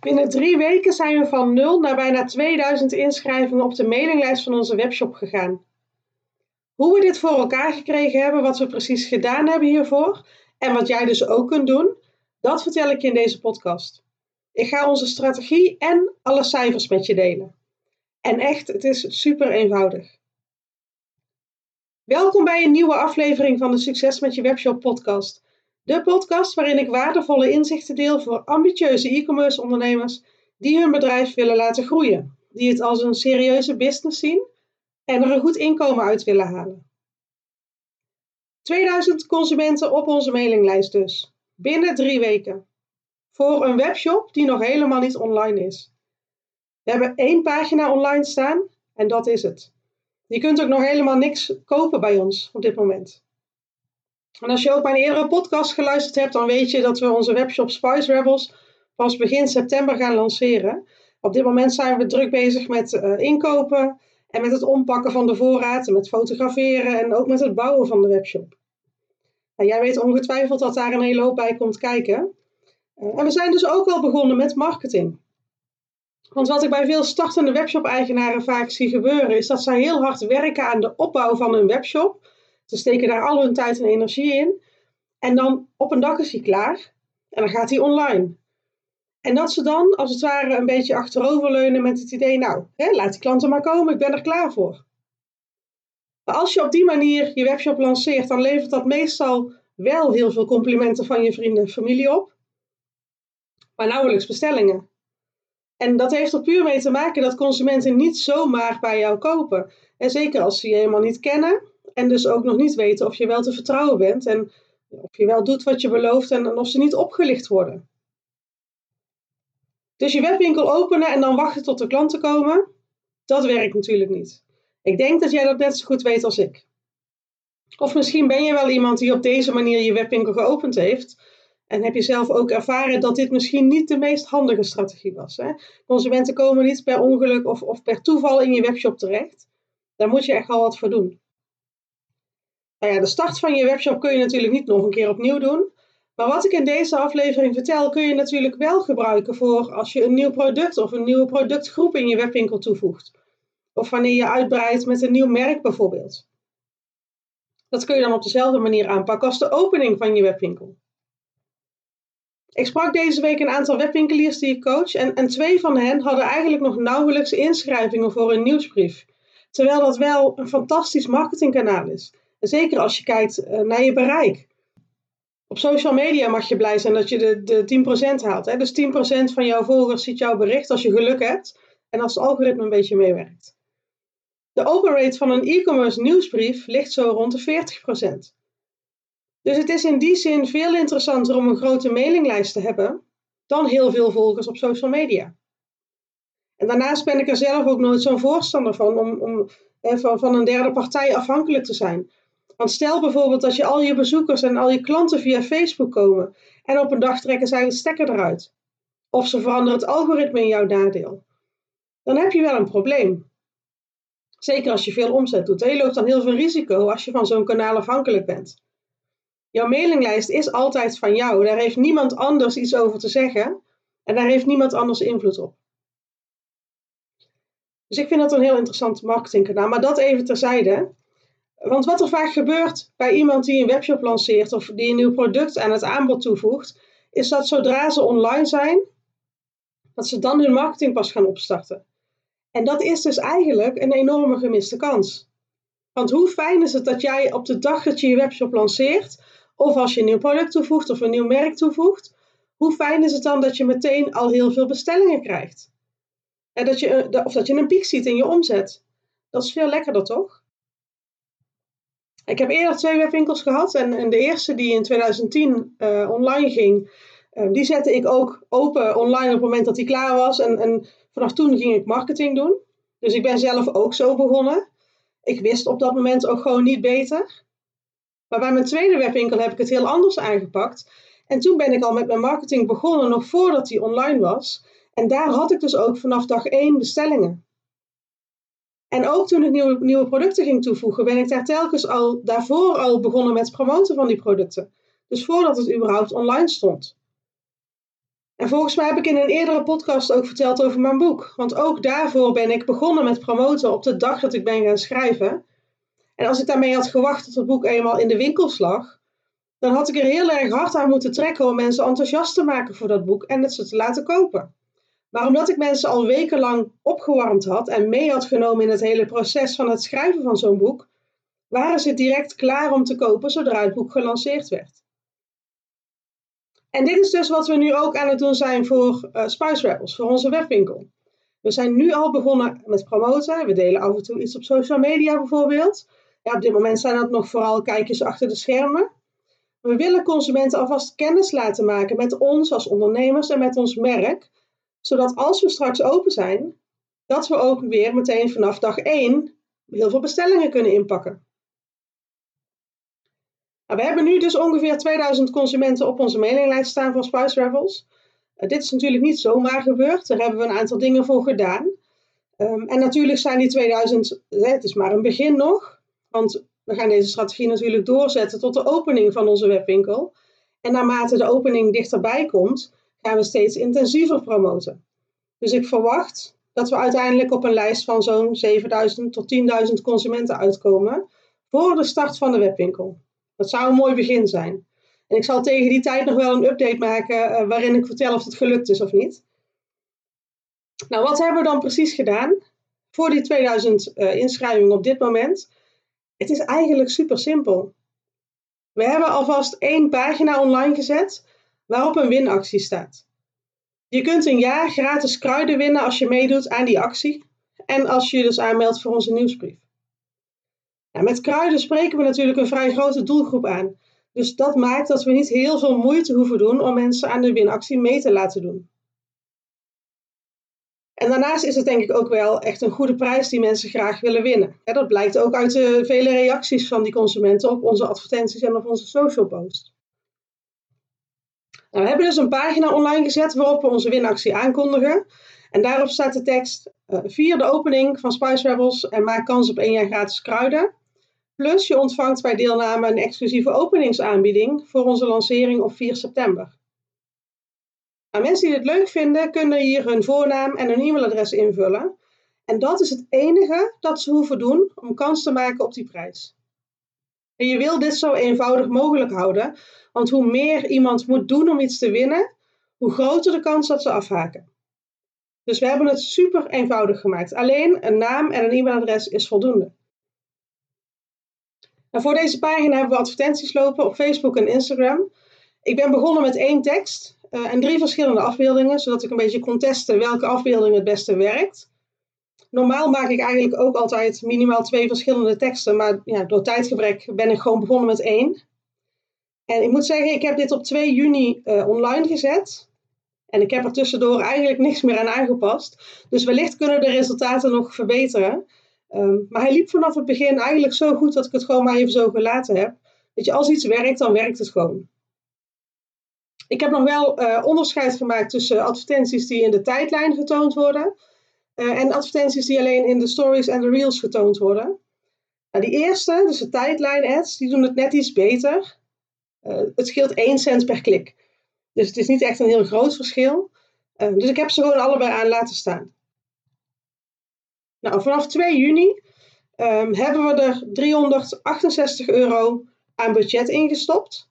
Binnen drie weken zijn we van 0 naar bijna 2000 inschrijvingen op de mailinglijst van onze webshop gegaan. Hoe we dit voor elkaar gekregen hebben, wat we precies gedaan hebben hiervoor en wat jij dus ook kunt doen, dat vertel ik je in deze podcast. Ik ga onze strategie en alle cijfers met je delen. En echt, het is super eenvoudig. Welkom bij een nieuwe aflevering van de Succes met je webshop podcast. De podcast waarin ik waardevolle inzichten deel voor ambitieuze e-commerce ondernemers die hun bedrijf willen laten groeien, die het als een serieuze business zien en er een goed inkomen uit willen halen. 2000 consumenten op onze mailinglijst dus, binnen drie weken. Voor een webshop die nog helemaal niet online is. We hebben één pagina online staan en dat is het. Je kunt ook nog helemaal niks kopen bij ons op dit moment. En als je ook mijn eerdere podcast geluisterd hebt, dan weet je dat we onze webshop Spice Rebels pas begin september gaan lanceren. Op dit moment zijn we druk bezig met uh, inkopen en met het ompakken van de voorraad, met fotograferen en ook met het bouwen van de webshop. Nou, jij weet ongetwijfeld dat daar een hele hoop bij komt kijken. Uh, en we zijn dus ook al begonnen met marketing. Want wat ik bij veel startende webshop-eigenaren vaak zie gebeuren, is dat zij heel hard werken aan de opbouw van hun webshop. Ze steken daar al hun tijd en energie in. En dan op een dag is hij klaar en dan gaat hij online. En dat ze dan als het ware een beetje achteroverleunen met het idee, nou, hè, laat die klanten maar komen, ik ben er klaar voor. Maar als je op die manier je webshop lanceert, dan levert dat meestal wel heel veel complimenten van je vrienden en familie op, maar nauwelijks bestellingen. En dat heeft er puur mee te maken dat consumenten niet zomaar bij jou kopen. En zeker als ze je helemaal niet kennen en dus ook nog niet weten of je wel te vertrouwen bent en of je wel doet wat je belooft en of ze niet opgelicht worden. Dus je webwinkel openen en dan wachten tot de klanten komen, dat werkt natuurlijk niet. Ik denk dat jij dat net zo goed weet als ik. Of misschien ben je wel iemand die op deze manier je webwinkel geopend heeft en heb je zelf ook ervaren dat dit misschien niet de meest handige strategie was? Hè? Consumenten komen niet per ongeluk of, of per toeval in je webshop terecht. Daar moet je echt al wat voor doen. Nou ja, de start van je webshop kun je natuurlijk niet nog een keer opnieuw doen. Maar wat ik in deze aflevering vertel, kun je natuurlijk wel gebruiken voor als je een nieuw product of een nieuwe productgroep in je webwinkel toevoegt. Of wanneer je uitbreidt met een nieuw merk bijvoorbeeld. Dat kun je dan op dezelfde manier aanpakken als de opening van je webwinkel. Ik sprak deze week een aantal webwinkeliers die ik coach en, en twee van hen hadden eigenlijk nog nauwelijks inschrijvingen voor een nieuwsbrief. Terwijl dat wel een fantastisch marketingkanaal is. Zeker als je kijkt eh, naar je bereik. Op social media mag je blij zijn dat je de, de 10% haalt. Hè? Dus 10% van jouw volgers ziet jouw bericht als je geluk hebt en als het algoritme een beetje meewerkt. De open rate van een e-commerce nieuwsbrief ligt zo rond de 40%. Dus het is in die zin veel interessanter om een grote mailinglijst te hebben dan heel veel volgers op social media. En daarnaast ben ik er zelf ook nooit zo'n voorstander van om, om van, van een derde partij afhankelijk te zijn. Want stel bijvoorbeeld dat je al je bezoekers en al je klanten via Facebook komen en op een dag trekken zij een stekker eruit. Of ze veranderen het algoritme in jouw nadeel. Dan heb je wel een probleem. Zeker als je veel omzet doet. Je loopt dan heel veel risico als je van zo'n kanaal afhankelijk bent. Jouw mailinglijst is altijd van jou. Daar heeft niemand anders iets over te zeggen. En daar heeft niemand anders invloed op. Dus ik vind dat een heel interessant marketingkanaal. Maar dat even terzijde. Want wat er vaak gebeurt bij iemand die een webshop lanceert of die een nieuw product aan het aanbod toevoegt, is dat zodra ze online zijn, dat ze dan hun marketing pas gaan opstarten. En dat is dus eigenlijk een enorme gemiste kans. Want hoe fijn is het dat jij op de dag dat je je webshop lanceert, of als je een nieuw product toevoegt of een nieuw merk toevoegt, hoe fijn is het dan dat je meteen al heel veel bestellingen krijgt? En dat je, eh, of dat je een piek ziet in je omzet. Dat is veel lekkerder, toch? Ik heb eerder twee webwinkels gehad en, en de eerste die in 2010 uh, online ging, uh, die zette ik ook open online op het moment dat die klaar was. En, en vanaf toen ging ik marketing doen. Dus ik ben zelf ook zo begonnen. Ik wist op dat moment ook gewoon niet beter. Maar bij mijn tweede webwinkel heb ik het heel anders aangepakt. En toen ben ik al met mijn marketing begonnen, nog voordat die online was. En daar had ik dus ook vanaf dag één bestellingen. En ook toen ik nieuwe, nieuwe producten ging toevoegen, ben ik daar telkens al daarvoor al begonnen met promoten van die producten. Dus voordat het überhaupt online stond. En volgens mij heb ik in een eerdere podcast ook verteld over mijn boek. Want ook daarvoor ben ik begonnen met promoten op de dag dat ik ben gaan schrijven. En als ik daarmee had gewacht tot het boek eenmaal in de winkels lag, dan had ik er heel erg hard aan moeten trekken om mensen enthousiast te maken voor dat boek en het ze te laten kopen. Maar omdat ik mensen al wekenlang opgewarmd had en mee had genomen in het hele proces van het schrijven van zo'n boek, waren ze direct klaar om te kopen zodra het boek gelanceerd werd. En dit is dus wat we nu ook aan het doen zijn voor uh, Spice Rebels, voor onze webwinkel. We zijn nu al begonnen met promoten. We delen af en toe iets op social media bijvoorbeeld. Ja, op dit moment zijn dat nog vooral kijkjes achter de schermen. We willen consumenten alvast kennis laten maken met ons als ondernemers en met ons merk, zodat als we straks open zijn, dat we ook weer meteen vanaf dag 1 heel veel bestellingen kunnen inpakken. Nou, we hebben nu dus ongeveer 2000 consumenten op onze mailinglijst staan voor Spice Rebels. Uh, dit is natuurlijk niet zomaar gebeurd, daar hebben we een aantal dingen voor gedaan. Um, en natuurlijk zijn die 2000, het is maar een begin nog, want we gaan deze strategie natuurlijk doorzetten tot de opening van onze webwinkel. En naarmate de opening dichterbij komt, gaan we steeds intensiever promoten. Dus ik verwacht dat we uiteindelijk op een lijst van zo'n 7000 tot 10.000 consumenten uitkomen voor de start van de webwinkel. Dat zou een mooi begin zijn. En ik zal tegen die tijd nog wel een update maken uh, waarin ik vertel of het gelukt is of niet. Nou, wat hebben we dan precies gedaan voor die 2000 uh, inschrijvingen op dit moment? Het is eigenlijk super simpel. We hebben alvast één pagina online gezet waarop een winactie staat. Je kunt een jaar gratis kruiden winnen als je meedoet aan die actie en als je je dus aanmeldt voor onze nieuwsbrief. Ja, met kruiden spreken we natuurlijk een vrij grote doelgroep aan. Dus dat maakt dat we niet heel veel moeite hoeven doen om mensen aan de winactie mee te laten doen. En daarnaast is het denk ik ook wel echt een goede prijs die mensen graag willen winnen. dat blijkt ook uit de vele reacties van die consumenten op onze advertenties en op onze social posts. Nou, we hebben dus een pagina online gezet waarop we onze winactie aankondigen. En daarop staat de tekst: uh, Vier de opening van Spice Rebels en maak kans op één jaar gratis kruiden. Plus je ontvangt bij deelname een exclusieve openingsaanbieding voor onze lancering op 4 september. Nou, mensen die het leuk vinden, kunnen hier hun voornaam en hun e-mailadres invullen. En dat is het enige dat ze hoeven doen om kans te maken op die prijs. En je wil dit zo eenvoudig mogelijk houden, want hoe meer iemand moet doen om iets te winnen, hoe groter de kans dat ze afhaken. Dus we hebben het super eenvoudig gemaakt. Alleen een naam en een e-mailadres is voldoende. En voor deze pagina hebben we advertenties lopen op Facebook en Instagram. Ik ben begonnen met één tekst uh, en drie verschillende afbeeldingen, zodat ik een beetje kon testen welke afbeelding het beste werkt. Normaal maak ik eigenlijk ook altijd minimaal twee verschillende teksten, maar ja, door tijdgebrek ben ik gewoon begonnen met één. En ik moet zeggen, ik heb dit op 2 juni uh, online gezet. En ik heb er tussendoor eigenlijk niks meer aan aangepast. Dus wellicht kunnen de resultaten nog verbeteren. Um, maar hij liep vanaf het begin eigenlijk zo goed dat ik het gewoon maar even zo gelaten heb. Weet je, als iets werkt, dan werkt het gewoon. Ik heb nog wel uh, onderscheid gemaakt tussen advertenties die in de tijdlijn getoond worden uh, en advertenties die alleen in de stories en de reels getoond worden. Nou, die eerste, dus de tijdlijn ads, die doen het net iets beter. Uh, het scheelt 1 cent per klik. Dus het is niet echt een heel groot verschil. dus ik heb ze gewoon allebei aan laten staan. Nou, vanaf 2 juni um, hebben we er 368 euro aan budget ingestopt.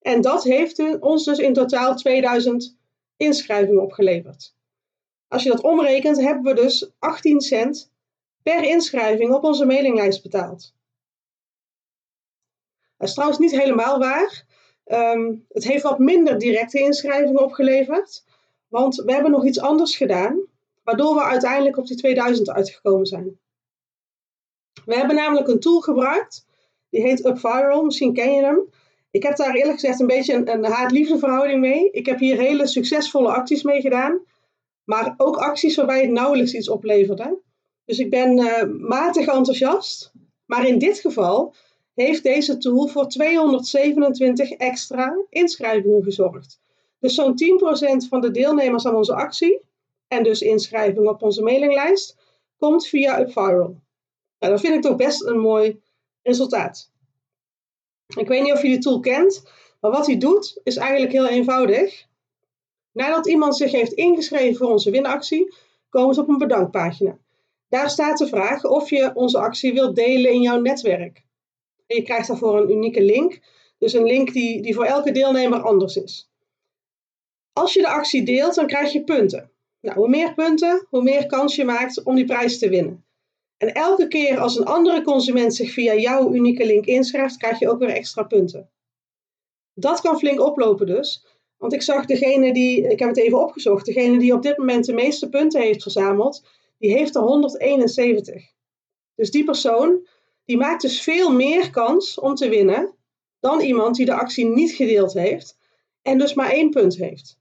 En dat heeft ons dus in totaal 2000 inschrijvingen opgeleverd. Als je dat omrekent, hebben we dus 18 cent per inschrijving op onze mailinglijst betaald. Dat is trouwens niet helemaal waar. Um, het heeft wat minder directe inschrijvingen opgeleverd. Want we hebben nog iets anders gedaan, waardoor we uiteindelijk op die 2000 uitgekomen zijn. We hebben namelijk een tool gebruikt, die heet UpViral, misschien ken je hem. Ik heb daar eerlijk gezegd een beetje een, een haat-liefde verhouding mee. Ik heb hier hele succesvolle acties mee gedaan, maar ook acties waarbij het nauwelijks iets opleverde. Dus ik ben uh, matig enthousiast, maar in dit geval heeft deze tool voor 227 extra inschrijvingen gezorgd. Dus zo'n 10% van de deelnemers aan onze actie, en dus inschrijvingen op onze mailinglijst, komt via UpViral. Nou, dat vind ik toch best een mooi resultaat. Ik weet niet of je die tool kent, maar wat hij doet is eigenlijk heel eenvoudig. Nadat iemand zich heeft ingeschreven voor onze winactie, komen ze op een bedankpagina. Daar staat de vraag of je onze actie wilt delen in jouw netwerk. En je krijgt daarvoor een unieke link, dus een link die, die voor elke deelnemer anders is. Als je de actie deelt, dan krijg je punten. Nou, hoe meer punten, hoe meer kans je maakt om die prijs te winnen. En elke keer als een andere consument zich via jouw unieke link inschrijft, krijg je ook weer extra punten. Dat kan flink oplopen dus. Want ik zag degene die, ik heb het even opgezocht, degene die op dit moment de meeste punten heeft verzameld, die heeft er 171. Dus die persoon, die maakt dus veel meer kans om te winnen dan iemand die de actie niet gedeeld heeft en dus maar één punt heeft.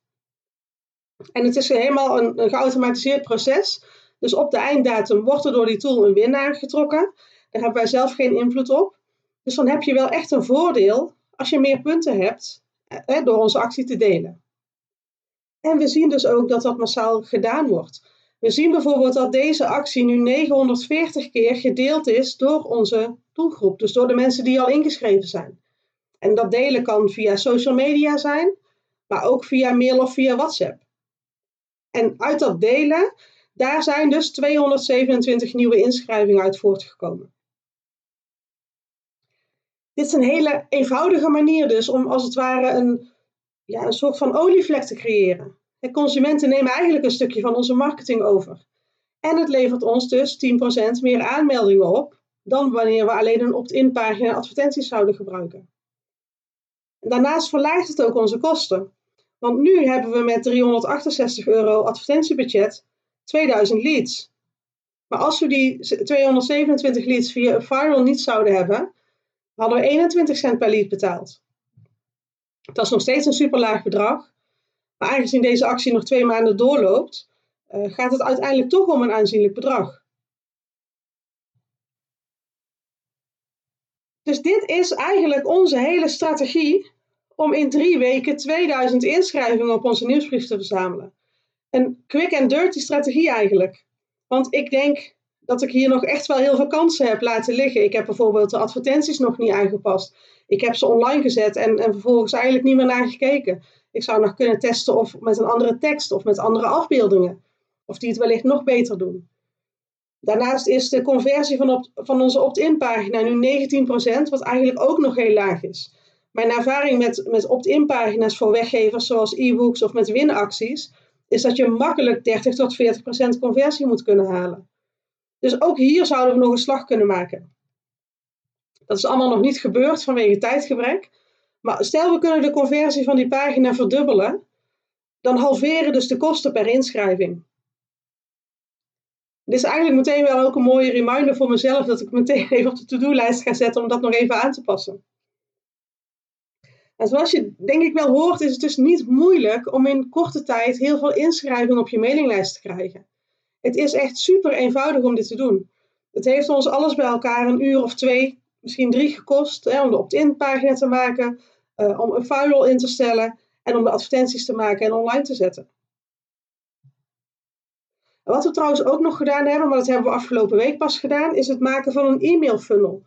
En het is helemaal een, een geautomatiseerd proces. Dus op de einddatum wordt er door die tool een winnaar getrokken. Daar hebben wij zelf geen invloed op. Dus dan heb je wel echt een voordeel als je meer punten hebt eh, door onze actie te delen. En we zien dus ook dat dat massaal gedaan wordt. We zien bijvoorbeeld dat deze actie nu 940 keer gedeeld is door onze doelgroep, dus door de mensen die al ingeschreven zijn. En dat delen kan via social media zijn, maar ook via mail of via WhatsApp. En uit dat delen, daar zijn dus 227 nieuwe inschrijvingen uit voortgekomen. Dit is een hele eenvoudige manier dus om als het ware een, ja, een soort van olievlek te creëren. Consumenten nemen eigenlijk een stukje van onze marketing over. En het levert ons dus 10% meer aanmeldingen op dan wanneer we alleen een opt-in pagina advertenties zouden gebruiken. Daarnaast verlaagt het ook onze kosten. Want nu hebben we met 368 euro advertentiebudget 2000 leads. Maar als we die 227 leads via Viral niet zouden hebben, hadden we 21 cent per lead betaald. Dat is nog steeds een superlaag bedrag. Maar aangezien deze actie nog twee maanden doorloopt, uh, gaat het uiteindelijk toch om een aanzienlijk bedrag. Dus dit is eigenlijk onze hele strategie om in drie weken 2000 inschrijvingen op onze nieuwsbrief te verzamelen. Een quick and dirty strategie eigenlijk. Want ik denk dat ik hier nog echt wel heel veel kansen heb laten liggen. Ik heb bijvoorbeeld de advertenties nog niet aangepast. Ik heb ze online gezet en, en vervolgens eigenlijk niet meer naar gekeken. Ik zou nog kunnen testen of met een andere tekst of met andere afbeeldingen. Of die het wellicht nog beter doen. Daarnaast is de conversie van, op, van onze opt-in pagina nu 19%, wat eigenlijk ook nog heel laag is. Mijn ervaring met, met opt-in pagina's voor weggevers zoals e-books of met winacties is dat je makkelijk 30 tot 40% conversie moet kunnen halen. Dus ook hier zouden we nog een slag kunnen maken. Dat is allemaal nog niet gebeurd vanwege tijdgebrek. Maar stel we kunnen de conversie van die pagina verdubbelen, dan halveren dus de kosten per inschrijving. Dit is eigenlijk meteen wel ook een mooie reminder voor mezelf dat ik meteen even op de to-do-lijst ga zetten om dat nog even aan te passen. En zoals je denk ik wel hoort, is het dus niet moeilijk om in korte tijd heel veel inschrijvingen op je mailinglijst te krijgen. Het is echt super eenvoudig om dit te doen. Het heeft ons alles bij elkaar een uur of twee, misschien drie gekost hè, om de opt-in pagina te maken, uh, om een funnel in te stellen en om de advertenties te maken en online te zetten. wat we trouwens ook nog gedaan hebben, maar dat hebben we afgelopen week pas gedaan, is het maken van een e-mail funnel.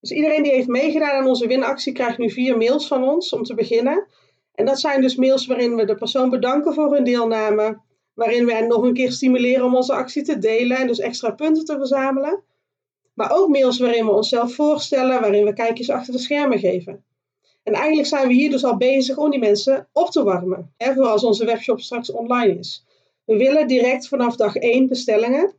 Dus iedereen die heeft meegedaan aan onze winactie krijgt nu vier mails van ons om te beginnen. En dat zijn dus mails waarin we de persoon bedanken voor hun deelname, waarin we hen nog een keer stimuleren om onze actie te delen en dus extra punten te verzamelen. Maar ook mails waarin we onszelf voorstellen, waarin we kijkjes achter de schermen geven. En eigenlijk zijn we hier dus al bezig om die mensen op te warmen, hè, als onze webshop straks online is. We willen direct vanaf dag 1 bestellingen.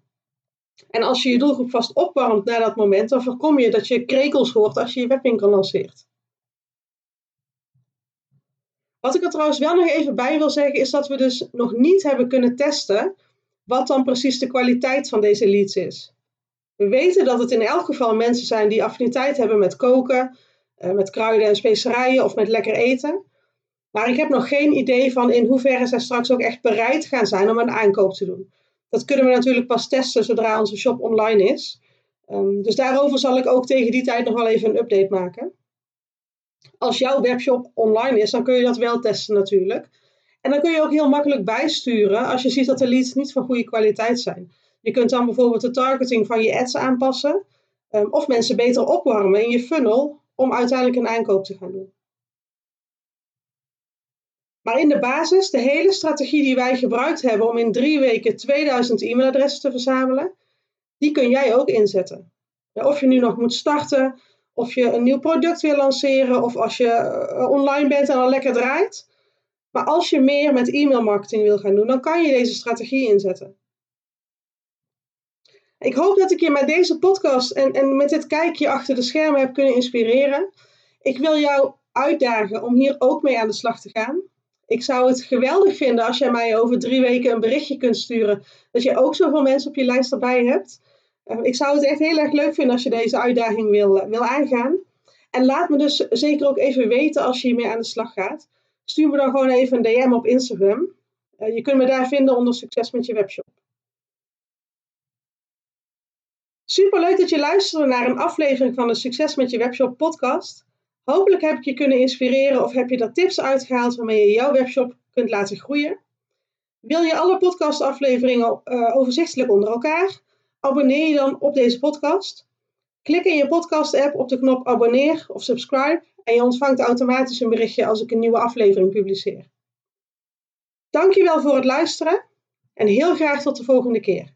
En als je je doelgroep vast opwarmt na dat moment, dan voorkom je dat je krekels hoort als je je webwinkel lanceert. Wat ik er trouwens wel nog even bij wil zeggen, is dat we dus nog niet hebben kunnen testen wat dan precies de kwaliteit van deze leads is. We weten dat het in elk geval mensen zijn die affiniteit hebben met koken, eh, met kruiden en specerijen of met lekker eten. Maar ik heb nog geen idee van in hoeverre zij straks ook echt bereid gaan zijn om een aankoop te doen. Dat kunnen we natuurlijk pas testen zodra onze shop online is. Um, dus daarover zal ik ook tegen die tijd nog wel even een update maken. Als jouw webshop online is, dan kun je dat wel testen natuurlijk. En dan kun je ook heel makkelijk bijsturen als je ziet dat de leads niet van goede kwaliteit zijn. Je kunt dan bijvoorbeeld de targeting van je ads aanpassen. Um, of mensen beter opwarmen in je funnel om uiteindelijk een aankoop te gaan doen. Maar in de basis, de hele strategie die wij gebruikt hebben om in drie weken 2000 e-mailadressen te verzamelen, die kun jij ook inzetten. Of je nu nog moet starten, of je een nieuw product wil lanceren, of als je eh, online bent en al lekker draait. Maar als je meer met e-mail marketing wil gaan doen, dan kan je deze strategie inzetten. Ik hoop dat ik je met deze podcast en, en met dit kijkje achter de schermen heb kunnen inspireren. Ik wil jou uitdagen om hier ook mee aan de slag te gaan. Ik zou het geweldig vinden als jij mij over drie weken een berichtje kunt sturen. Dat je ook zoveel mensen op je lijst erbij hebt. Ehm, ik zou het echt heel erg leuk vinden als je deze uitdaging wil, wil aangaan. En laat me dus zeker ook even weten als je hiermee aan de slag gaat. Stuur me dan gewoon even een DM op Instagram. Eh, je kunt me daar vinden onder Succes met je webshop. Super leuk dat je luisterde naar een aflevering van de Succes met je webshop podcast. Hopelijk heb ik je kunnen inspireren of heb je er tips uitgehaald waarmee je jouw webshop kunt laten groeien. Wil je alle podcastafleveringen uh, overzichtelijk onder elkaar? Abonneer je dan op deze podcast. Klik in je podcast-app op de knop abonneer of subscribe en je ontvangt automatisch een berichtje als ik een nieuwe aflevering publiceer. Dankjewel voor het luisteren en heel graag tot de volgende keer.